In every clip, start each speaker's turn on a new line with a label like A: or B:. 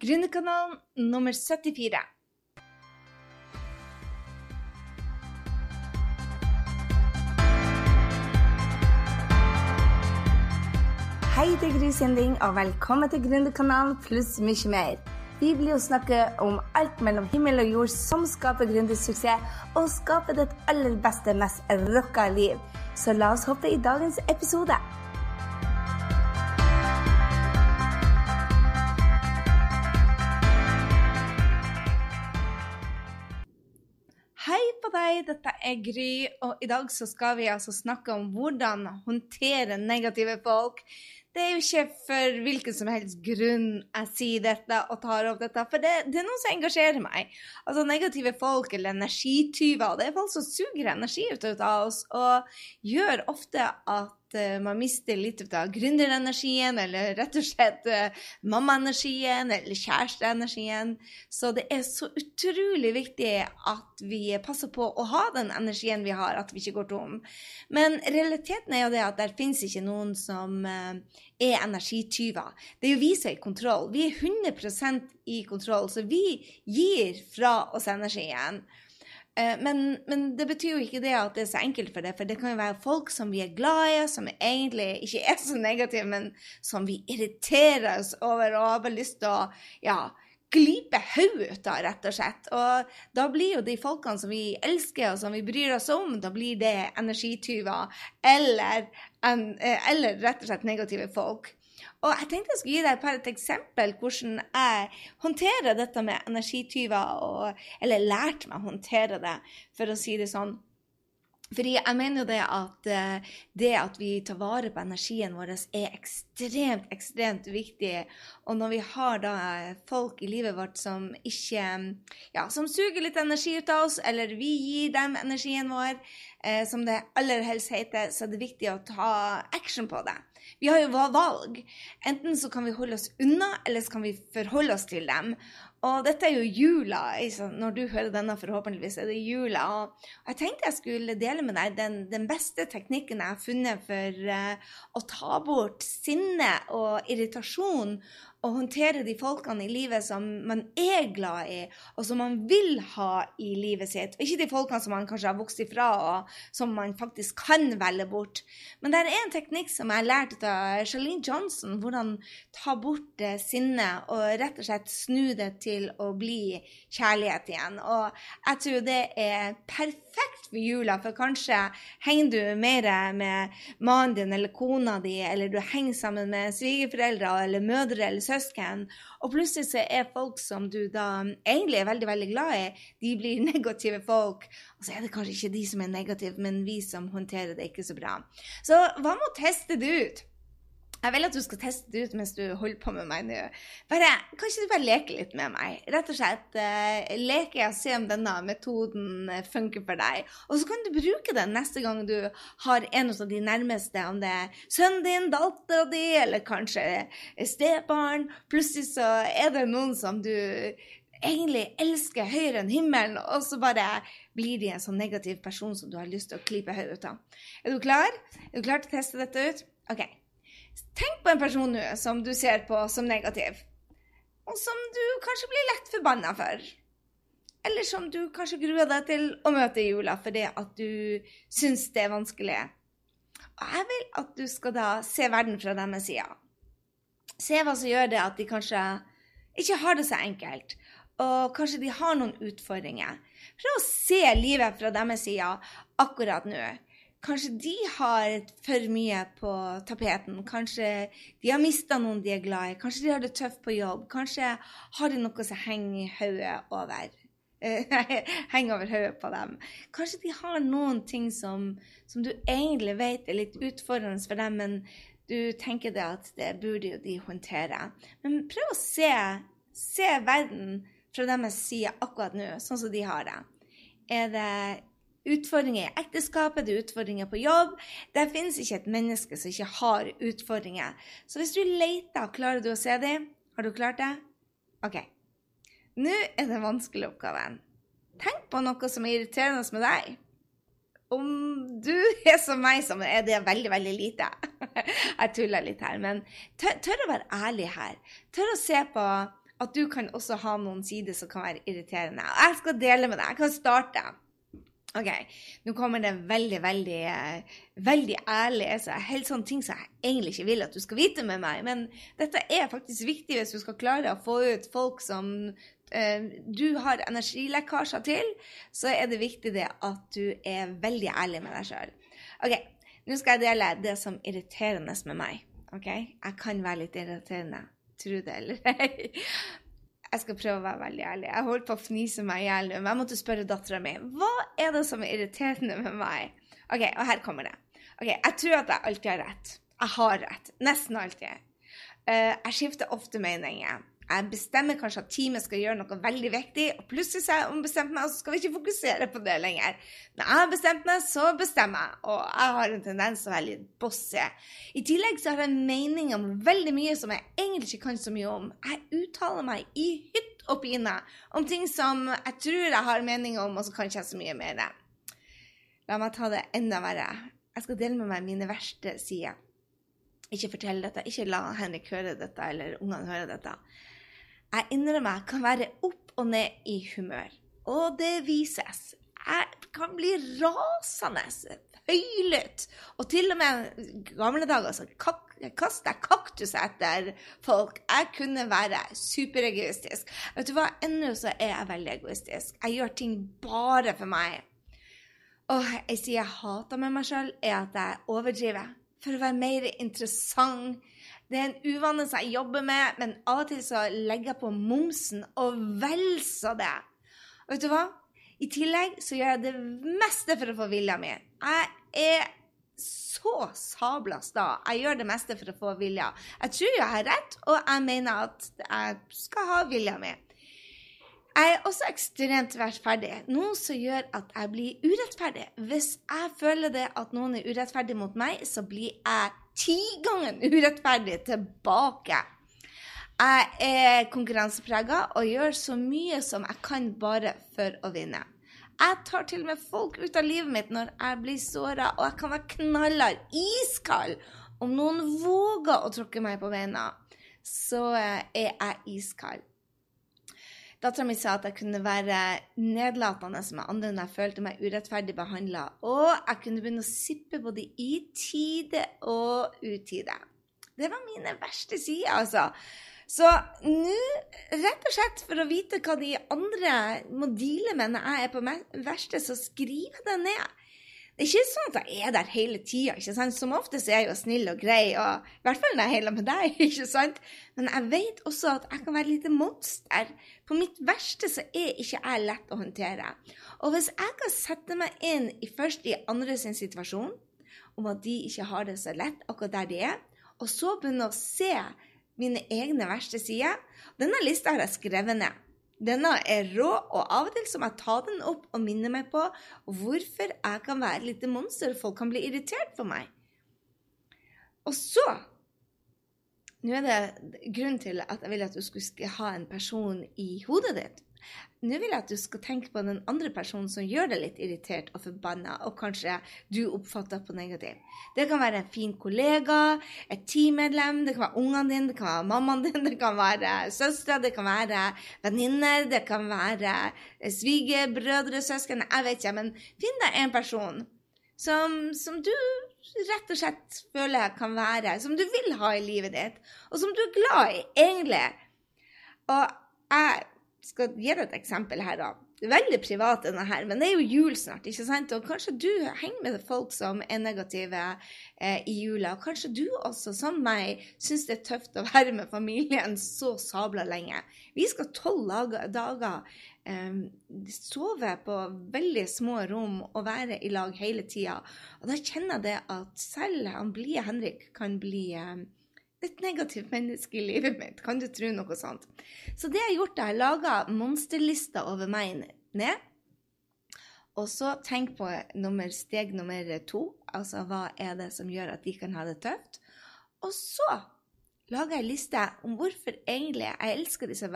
A: Gründerkanalen nummer 74. Hei, det er Gry Sinding, og velkommen til Gründerkanalen pluss mye mer. Vi blir å snakke om alt mellom himmel og jord som skaper gründersuksess, og skaper ditt aller beste, mest rocka liv. Så la oss hoppe i dagens episode. Deg, dette er Gry, og i dag så skal vi altså snakke om hvordan håndtere negative folk. Det er jo ikke for hvilken som helst grunn jeg sier dette og tar opp dette, for det, det er noe som engasjerer meg. Altså Negative folk eller energityver, det er folk som suger energi ut av oss og gjør ofte at uh, man mister litt av gründerenergien, eller rett og slett uh, mammaenergien eller kjæresteenergien. Så det er så utrolig viktig at vi passer på å ha den energien vi har, at vi ikke går tom. Men realiteten er jo det at der finnes ikke noen som uh, er energityver. Det er jo vi som er i kontroll. Vi er 100 i kontroll, så vi gir fra oss energien. Eh, men, men, det betyr jo ikke det at det er så enkelt for det, for det kan jo være folk som vi er glad i, som egentlig ikke er så negative, men som vi irriterer oss over og har bare lyst til å ja, glipe hodet ut av, rett og slett. Og da blir jo de folkene som vi elsker og som vi bryr oss om, da blir det energityver eller, eh, eller rett og slett negative folk. Og jeg tenkte jeg skulle gi deg et, et eksempel hvordan jeg håndterer dette med energityver, og, eller lærte meg å håndtere det, for å si det sånn. Fordi jeg mener jo det at eh, det at vi tar vare på energien vår, er ekstremt, ekstremt viktig. Og når vi har da folk i livet vårt som ikke Ja, som suger litt energi ut av oss, eller vi gir dem energien vår, eh, som det aller helst heter, så er det viktig å ta action på det. Vi har jo valg. Enten så kan vi holde oss unna, eller så kan vi forholde oss til dem. Og dette er jo jula. Når du hører denne, forhåpentligvis er det jula. Og jeg tenkte jeg skulle dele med deg den, den beste teknikken jeg har funnet for uh, å ta bort sinne og irritasjon å håndtere de folkene i livet som man er glad i, og som man vil ha i livet sitt. Og ikke de folkene som man kanskje har vokst ifra, og som man faktisk kan velge bort. Men det er en teknikk som jeg lærte av Charlene Johnson, hvordan ta bort sinnet og rett og slett snu det til å bli kjærlighet igjen. Og jeg tror det er perfekt for jula, for kanskje henger du mer med mannen din eller kona di, eller du henger sammen med svigerforeldre eller mødre eller søsken, og plutselig så er folk som du da egentlig er veldig, veldig glad i, de blir negative folk. Og så er det kanskje ikke de som er negative, men vi som håndterer det ikke så bra. Så hva med å teste det ut? Jeg vil at du skal teste det ut mens du holder på med meg nå. Bare, kan ikke du bare leke litt med meg? Rett og slett uh, leke og se om denne metoden eh, funker for deg. Og så kan du bruke den neste gang du har en av de nærmeste, om det er sønnen din, dattera di, eller kanskje stebarn. Plutselig så er det noen som du egentlig elsker høyere enn himmelen, og så bare blir de en sånn negativ person som du har lyst til å klype hodet ut av. Er du klar? Er du klar til å teste dette ut? OK. Tenk på en person nå som du ser på som negativ, og som du kanskje blir lett forbanna for. Eller som du kanskje gruer deg til å møte i jula fordi at du syns det er vanskelig. Og jeg vil at du skal da se verden fra deres side. Se hva som gjør det at de kanskje ikke har det så enkelt, og kanskje de har noen utfordringer. Prøv å se livet fra deres side akkurat nå. Kanskje de har for mye på tapeten. Kanskje de har mista noen de er glad i. Kanskje de har det tøft på jobb. Kanskje har de noe som henger hodet over. henger over hodet på dem. Kanskje de har noen ting som, som, du egentlig vet er litt utfordrende for dem, men du tenker det at det burde jo de håndtere. Men prøv å se, se verden fra deres side akkurat nå, sånn som de har det. Er det utfordringer i ekteskapet, det er utfordringer på jobb. Det finnes ikke et menneske som ikke har utfordringer. Så hvis du leter, klarer du å se dem? Har du klart det? OK. Nå er den vanskelige oppgaven. Tenk på noe som er irriterende med deg. Om du er som meg, som er det veldig, veldig lite. Jeg tuller litt her, men tør, tør å være ærlig her. Tør å se på at du kan også ha noen sider som kan være irriterende. Og jeg skal dele med deg. Jeg kan starte. OK, nå kommer det veldig, veldig, eh, veldig ærlig så Helt sånne ting som jeg egentlig ikke vil at du skal vite med meg. Men dette er faktisk viktig hvis du skal klare å få ut folk som eh, du har energilekkasjer til. Så er det viktig det at du er veldig ærlig med deg sjøl. OK, nå skal jeg dele det som er irriterende med meg. OK? Jeg kan være litt irriterende. Tro det eller ei. Jeg skal prøve å være veldig ærlig. Jeg holdt på å fnise meg i hjel nå, men jeg måtte spørre dattera mi hva er det som er irriterende med meg. Ok, Og her kommer det. Ok, Jeg tror at jeg alltid har rett. Jeg har rett. Nesten alltid. Uh, jeg skifter ofte meninger. Jeg bestemmer kanskje at teamet skal gjøre noe veldig viktig, og plutselig så har jeg ombestemt meg, og så skal vi ikke fokusere på det lenger. Når jeg har bestemt meg, så bestemmer jeg, og jeg har en tendens til å være litt bossy. I tillegg så har jeg en mening om veldig mye som jeg egentlig ikke kan så mye om. Jeg uttaler meg i hytt og pine om ting som jeg tror jeg har mening om, og så kan jeg så mye mer. La meg ta det enda verre. Jeg skal dele med meg mine verste sider. Ikke fortell dette, ikke la Henrik høre dette, eller ungene høre dette. Jeg innrømmer jeg kan være opp og ned i humør. Og det vises. Jeg kan bli rasende, høylytt. Og til og med gamle dager så kaster jeg kaktus etter folk. Jeg kunne være superegoistisk. Vet du hva, ennå så er jeg veldig egoistisk. Jeg gjør ting bare for meg. Og jeg sier jeg hater med meg sjøl, er at jeg overdriver. For å være mer interessant det er en uvane som jeg jobber med, men av og til så legger jeg på momsen, og vel så det. Og vet du hva? I tillegg så gjør jeg det meste for å få vilja mi. Jeg er så sabla sta. Jeg gjør det meste for å få vilja. Jeg tror jeg har rett, og jeg mener at jeg skal ha vilja mi. Jeg er også ekstremt rettferdig, noe som gjør at jeg blir urettferdig. Hvis jeg føler det at noen er urettferdig mot meg, så blir jeg ti ganger urettferdig tilbake. Jeg er konkurranseprega og gjør så mye som jeg kan bare for å vinne. Jeg tar til og med folk ut av livet mitt når jeg blir såra, og jeg kan være knallhard, iskald. Om noen våger å tråkke meg på beina, så er jeg iskald. Dattera mi sa at jeg kunne være nedlatende med andre når jeg følte meg urettferdig behandla. Og jeg kunne begynne å sippe både i tide og utide. Det var mine verste sider, altså. Så nå, rett og slett for å vite hva de andre må deale med når jeg er på verste, så skriver jeg det ned. Det er ikke sånn at jeg er der hele tida. Som ofte så er jeg jo snill og grei, og i hvert fall når jeg heiler med deg. ikke sant? Men jeg vet også at jeg kan være et lite monster. På mitt verste så er ikke jeg lett å håndtere. Og hvis jeg kan sette meg inn i først i andre sin situasjon, om at de ikke har det så lett akkurat der de er, og så begynne å se mine egne verste sider Denne lista har jeg skrevet ned. Denne er rå, og av og til så må jeg ta den opp og minne meg på hvorfor jeg kan være et lite monster og folk kan bli irritert på meg. Og så Nå er det grunnen til at jeg vil at du skulle ha en person i hodet ditt nå vil jeg at du skal tenke på den andre personen som gjør deg litt irritert og forbanna, og kanskje du oppfatter på negativ. Det kan være en fin kollega, et teammedlem, det kan være ungene dine, det kan være mammaen din, det kan være søstre, det kan være venninner, det kan være svigerbrødre, søsken, jeg vet ikke, men finn deg en person som, som du rett og slett føler kan være, som du vil ha i livet ditt, og som du er glad i, egentlig. Og jeg skal gi deg et eksempel her, da. Veldig privat, denne her, men det er jo jul snart, ikke sant? Og kanskje du henger med folk som er negative eh, i jula. Og kanskje du også, som meg, syns det er tøft å være med familien så sabla lenge. Vi skal tolv dager eh, sove på veldig små rom og være i lag hele tida. Og da kjenner jeg det at selv han blide Henrik kan bli eh, et negativt menneske i livet mitt. Kan du tro noe sånt? Så det jeg har gjort, jeg har laga monsterlister over meg ned. Og så tenk på nummer, steg nummer to. Altså hva er det som gjør at de kan ha det tøft? Og så laga en liste om hvorfor egentlig jeg elsker disse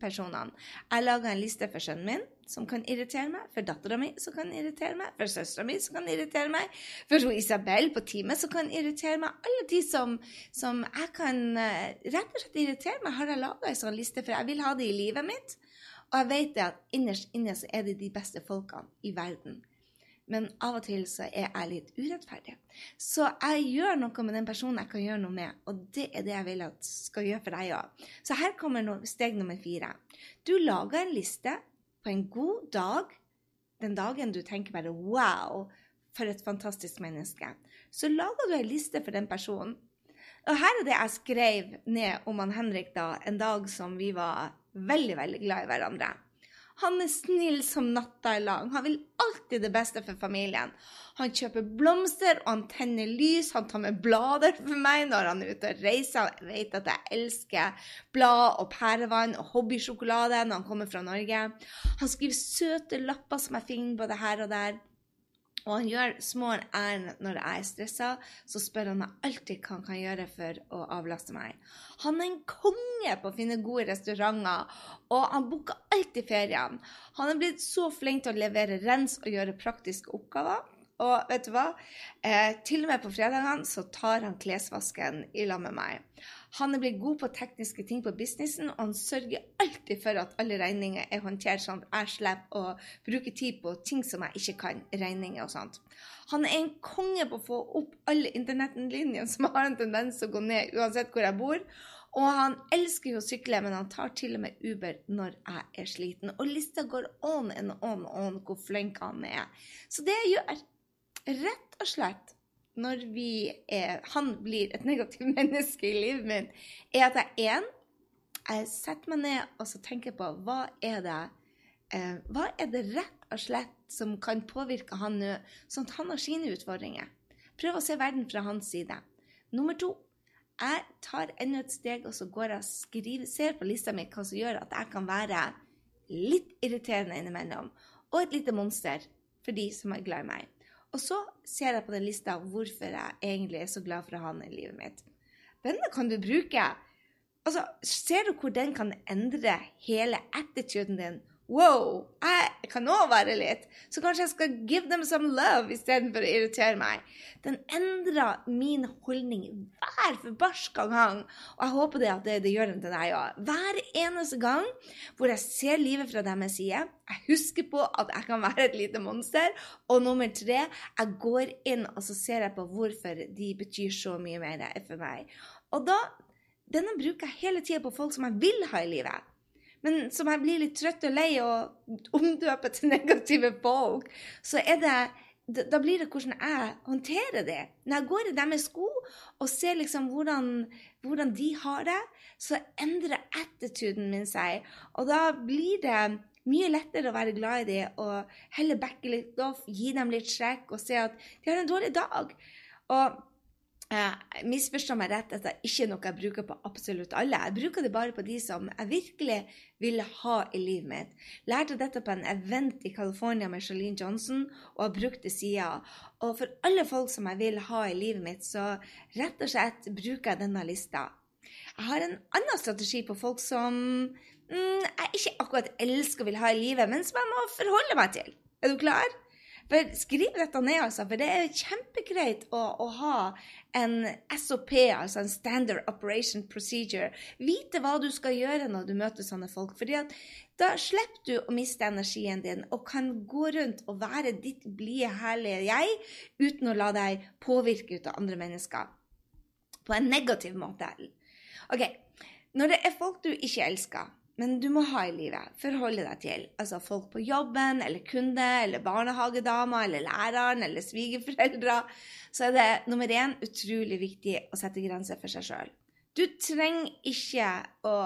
A: personene. Jeg laga en liste for sønnen min, som kan irritere meg, for dattera mi, som kan irritere meg, for søstera mi, som kan irritere meg, for Isabel på teamet, som kan irritere meg. Alle de som, som jeg kan uh, rett og slett irritere meg, har jeg laga en sånn liste, for jeg vil ha det i livet mitt. Og jeg vet at innerst inne så er det de beste folkene i verden men av og til så er jeg litt urettferdig. Så jeg gjør noe med den personen jeg kan gjøre noe med, og det er det jeg vil at skal gjøre for deg òg. Så her kommer steg nummer fire. Du lager en liste på en god dag, den dagen du tenker bare wow, for et fantastisk menneske. Så lager du en liste for den personen. Og her er det jeg skrev ned om han Henrik da, en dag som vi var veldig, veldig glad i hverandre. Han er snill som natta er lang. Han vil alltid det beste for familien. Han kjøper blomster, og han tenner lys. Han tar med blader for meg når han er ute og reiser. Jeg vet at jeg elsker blad og pærevann og hobbysjokolade når han kommer fra Norge. Han skriver søte lapper som jeg finner både her og der. Og han gjør små ærend når jeg er stressa, så spør han meg alltid hva han kan gjøre for å avlaste meg. Han er en konge på å finne gode restauranter, og han booker alltid feriene. Han er blitt så flink til å levere rens og gjøre praktiske oppgaver. Og vet du hva? Eh, til og med på fredagene så tar han klesvasken i lag med meg. Han er blitt god på tekniske ting på businessen, og han sørger alltid for at alle regninger er håndtert sånn at jeg slipper å bruke tid på ting som jeg ikke kan, regninger og sånt. Han er en konge på å få opp alle internettlinjene som har en tendens til å gå ned uansett hvor jeg bor. Og han elsker jo å sykle, men han tar til og med Uber når jeg er sliten. Og lista går on and on and on hvor flink han er. Så det jeg gjør, rett og slett når er, han blir et negativt menneske i livet mitt, er at jeg én setter meg ned og tenker på hva er det eh, hva er det rett og slett som kan påvirke han nå, sånn at han har sine utfordringer? Prøv å se verden fra hans side. Nummer to. Jeg tar enda et steg, og så går jeg og skriver, ser på lista mi hva som gjør at jeg kan være litt irriterende innimellom. Og et lite monster for de som er glad i meg. Og så ser jeg på den lista hvorfor jeg egentlig er så glad for å ha han i livet mitt. Denne kan du bruke. Altså, Ser du hvor den kan endre hele attituden din Wow, jeg kan òg være litt. Så kanskje jeg skal give them some love istedenfor å irritere meg. Den endra min holdning hver forbarska gang. Og jeg håper det at det, det gjør den til deg òg. Hver eneste gang hvor jeg ser livet fra deres side. Jeg husker på at jeg kan være et lite monster. Og nummer tre, jeg går inn og så ser jeg på hvorfor de betyr så mye mer for meg. Og da, denne bruker jeg hele tida på folk som jeg vil ha i livet men som jeg blir litt trøtt og lei og omdøper til negative folk, så er det da blir det hvordan jeg håndterer det. Når jeg går i deres sko og ser liksom hvordan, hvordan de har det, så endrer attituden min seg. Og da blir det mye lettere å være glad i dem og heller backe litt off, gi dem litt sjekk og se at de har en dårlig dag. Og Eh, misforstå meg rett, at det ikke er noe jeg bruker på absolutt alle. Jeg bruker det bare på de som jeg virkelig vil ha i livet mitt. Lærte dette på en event i California med Charlene Johnson og har brukt det siden. Og for alle folk som jeg vil ha i livet mitt, så rett og slett bruker jeg denne lista. Jeg har en annen strategi på folk som mm, jeg ikke akkurat elsker og vil ha i livet, men som jeg må forholde meg til. Er du klar? For Skriv dette ned, altså, for det er kjempegreit å, å, ha en SOP, altså en Standard Operation Procedure. Vite hva du skal gjøre når du møter sånne folk. fordi at da slipper du å miste energien din og kan gå rundt og være ditt blide, herlige jeg uten å la deg påvirke ut av andre mennesker. På en negativ måte. Ok, Når det er folk du ikke elsker, men du må ha i livet. Forholde deg til. Altså folk på jobben, eller kunde, eller barnehagedama, eller læreren, eller svigerforeldre. Så er det nummer én utrolig viktig å sette grenser for seg sjøl. Du trenger ikke å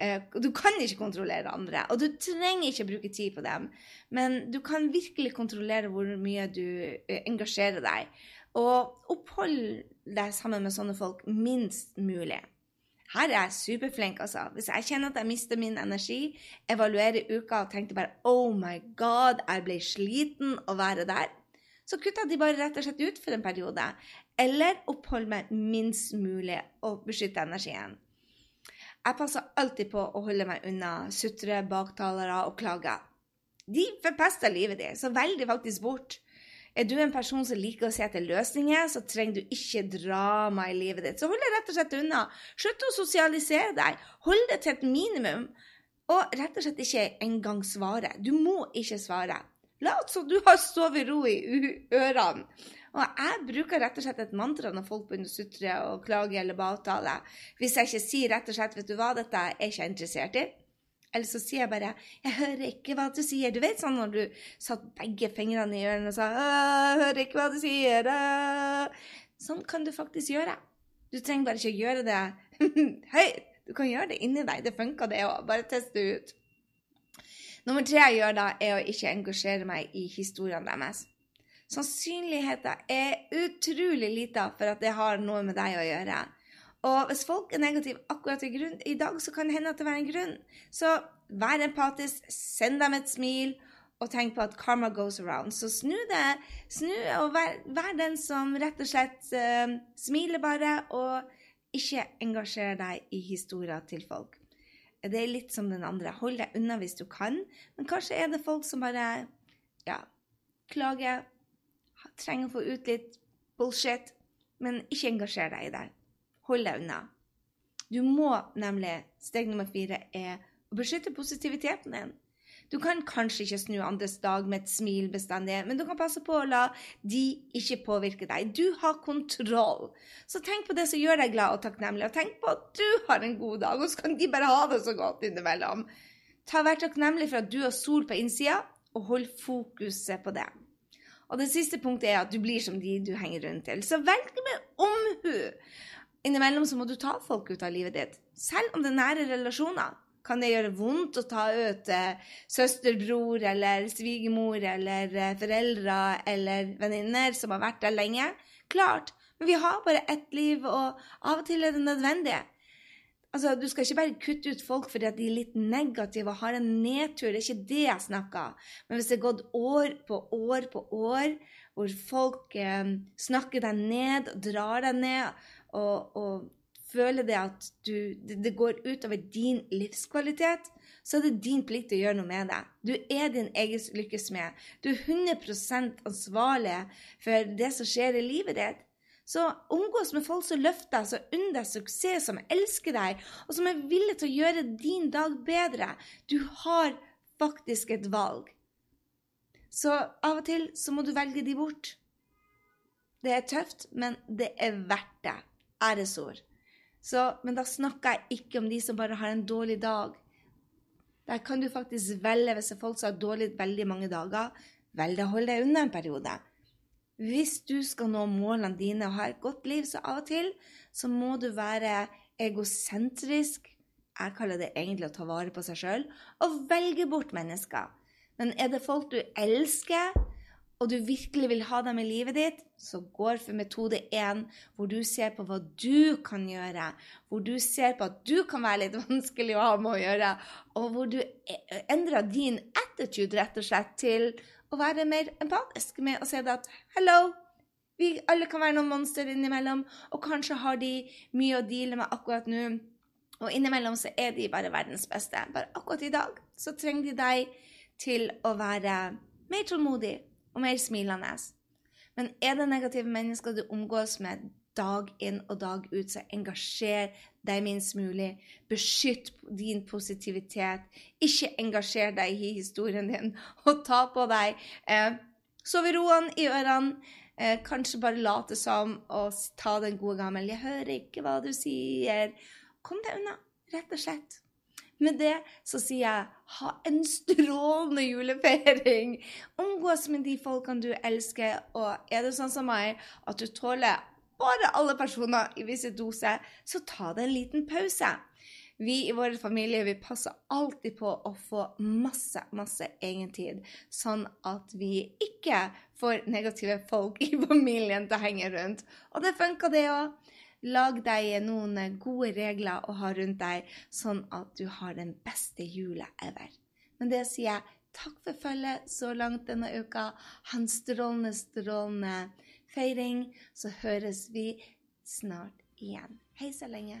A: eh, Du kan ikke kontrollere andre, og du trenger ikke bruke tid på dem. Men du kan virkelig kontrollere hvor mye du eh, engasjerer deg. Og opphold deg sammen med sånne folk minst mulig. Her er jeg superflink, altså. Hvis jeg kjenner at jeg mister min energi, evaluerer uka og tenkte bare Oh my God, jeg ble sliten å være der, så kutter de bare rett og slett ut for en periode. Eller oppholder meg minst mulig og beskytte energien. Jeg passer alltid på å holde meg unna sutre, baktalere og klager. De forpester livet ditt, så velg de faktisk bort. Er du en person som liker å se etter løsninger, så trenger du ikke drama i livet ditt. Så hold deg rett og slett unna. Slutt å sosialisere deg. Hold det til et minimum. Og rett og slett ikke engang svare. Du må ikke svare. Lat som du har sovet ro i ørene. Og jeg bruker rett og slett et mantra når folk begynner å sutre og klage eller avtale. Hvis jeg ikke sier rett og slett 'Vet du hva, dette er jeg ikke interessert i', eller så sier jeg bare 'Jeg hører ikke hva du sier'. Du vet sånn når du satt begge fingrene i hjørnet og sa 'Jeg hører ikke hva du sier'. Sånn kan du faktisk gjøre. Du trenger bare ikke gjøre det høyt. Du kan gjøre det inni deg. Det funker, det òg. Bare test det ut. Nummer tre jeg gjør da, er å ikke engasjere meg i historiene deres. Sannsynligheten er utrolig lita for at det har noe med deg å gjøre. Og hvis folk er negative akkurat i, grunn, i dag, så kan det hende at det er en grunn. Så vær empatisk, send dem et smil, og tenk på at karma goes around. Så snu det, snu og vær, vær den som rett og slett uh, smiler bare, og ikke engasjerer deg i historier til folk. Det er litt som den andre. Hold deg unna hvis du kan, men kanskje er det folk som bare ja, klager, trenger å få ut litt bullshit, men ikke engasjer deg i det. Hold deg unna. Du må nemlig, steg nummer fire, er å beskytte positiviteten din. Du kan kanskje ikke snu andres dag med et smil bestandig, men du kan passe på å la de ikke påvirke deg. Du har kontroll. Så tenk på det som gjør deg glad og takknemlig, og tenk på at du har en god dag, og så kan de bare ha det så godt innimellom. Ta Vær takknemlig for at du har sol på innsida, og hold fokuset på det. Og det siste punktet er at du blir som de du henger rundt til. Så velg med omhu. Innimellom så må du ta folk ut av livet ditt, selv om det er nære relasjoner. Kan det gjøre vondt å ta ut eh, søster, bror eller svigermor eller eh, foreldre eller venninner som har vært der lenge? Klart. Men vi har bare ett liv, og av og til er det nødvendig. Altså, Du skal ikke bare kutte ut folk fordi de er litt negative og har en nedtur. Det er ikke det jeg snakker Men hvis det er gått år på år på år hvor folk eh, snakker deg ned og drar deg ned og, og føler det at du, det, går utover din livskvalitet, så er det din plikt å gjøre noe med det. Du er din egen lykkesmed. Du er 100 ansvarlig for det som skjer i livet ditt. Så omgås med folk som løfter deg, som unner deg suksess, som elsker deg, og som er villige til å gjøre din dag bedre. Du har faktisk et valg. Så av og til så må du velge de bort. Det er tøft, men det er verdt det. Æresord. Så, men da snakker jeg ikke om de som bare har en dårlig dag. Der kan du faktisk velge, hvis folk har dårlig veldig mange dager, velge å holde deg unna en periode. Hvis du skal nå målene dine og ha et godt liv, så av og til så må du være egosentrisk. Jeg kaller det egentlig å ta vare på seg sjøl og velge bort mennesker. Men er det folk du elsker, og du virkelig vil ha dem i livet ditt, så går for metode 1, hvor du ser på hva du kan gjøre, hvor du ser på at du kan være litt vanskelig å ha med å gjøre, og hvor du e, endrer din attitude rett og slett til å være mer empatisk med å si at hello, vi alle kan være noen monster innimellom, og kanskje har de mye å deale med akkurat nå. Og innimellom så er de bare verdens beste. Bare akkurat i dag så trenger de deg til å være mer tålmodig og mer smilende. Men er det negative mennesker du omgås med dag inn og dag ut, så engasjer deg minst mulig. Beskytt din positivitet. Ikke engasjer deg i historien din, og ta på deg eh, soveroene i ørene. Eh, kanskje bare late som og ta den gode gammel 'Jeg hører ikke hva du sier'. Kom deg unna, rett og slett. Med det så sier jeg ha en strålende julefeiring. Omgås med de folkene du elsker, og er det sånn som meg at du tåler bare alle personer i visse doser, så ta deg en liten pause. Vi i vår familie vi passer alltid på å få masse, masse egentid, sånn at vi ikke får negative folk i familien til å henge rundt. Og det funka, det òg. Lag deg noen gode regler å ha rundt deg, sånn at du har den beste jula ever. Men det sier jeg takk for følget så langt denne uka. Ha en strålende, strålende feiring. Så høres vi snart igjen. Hei så lenge.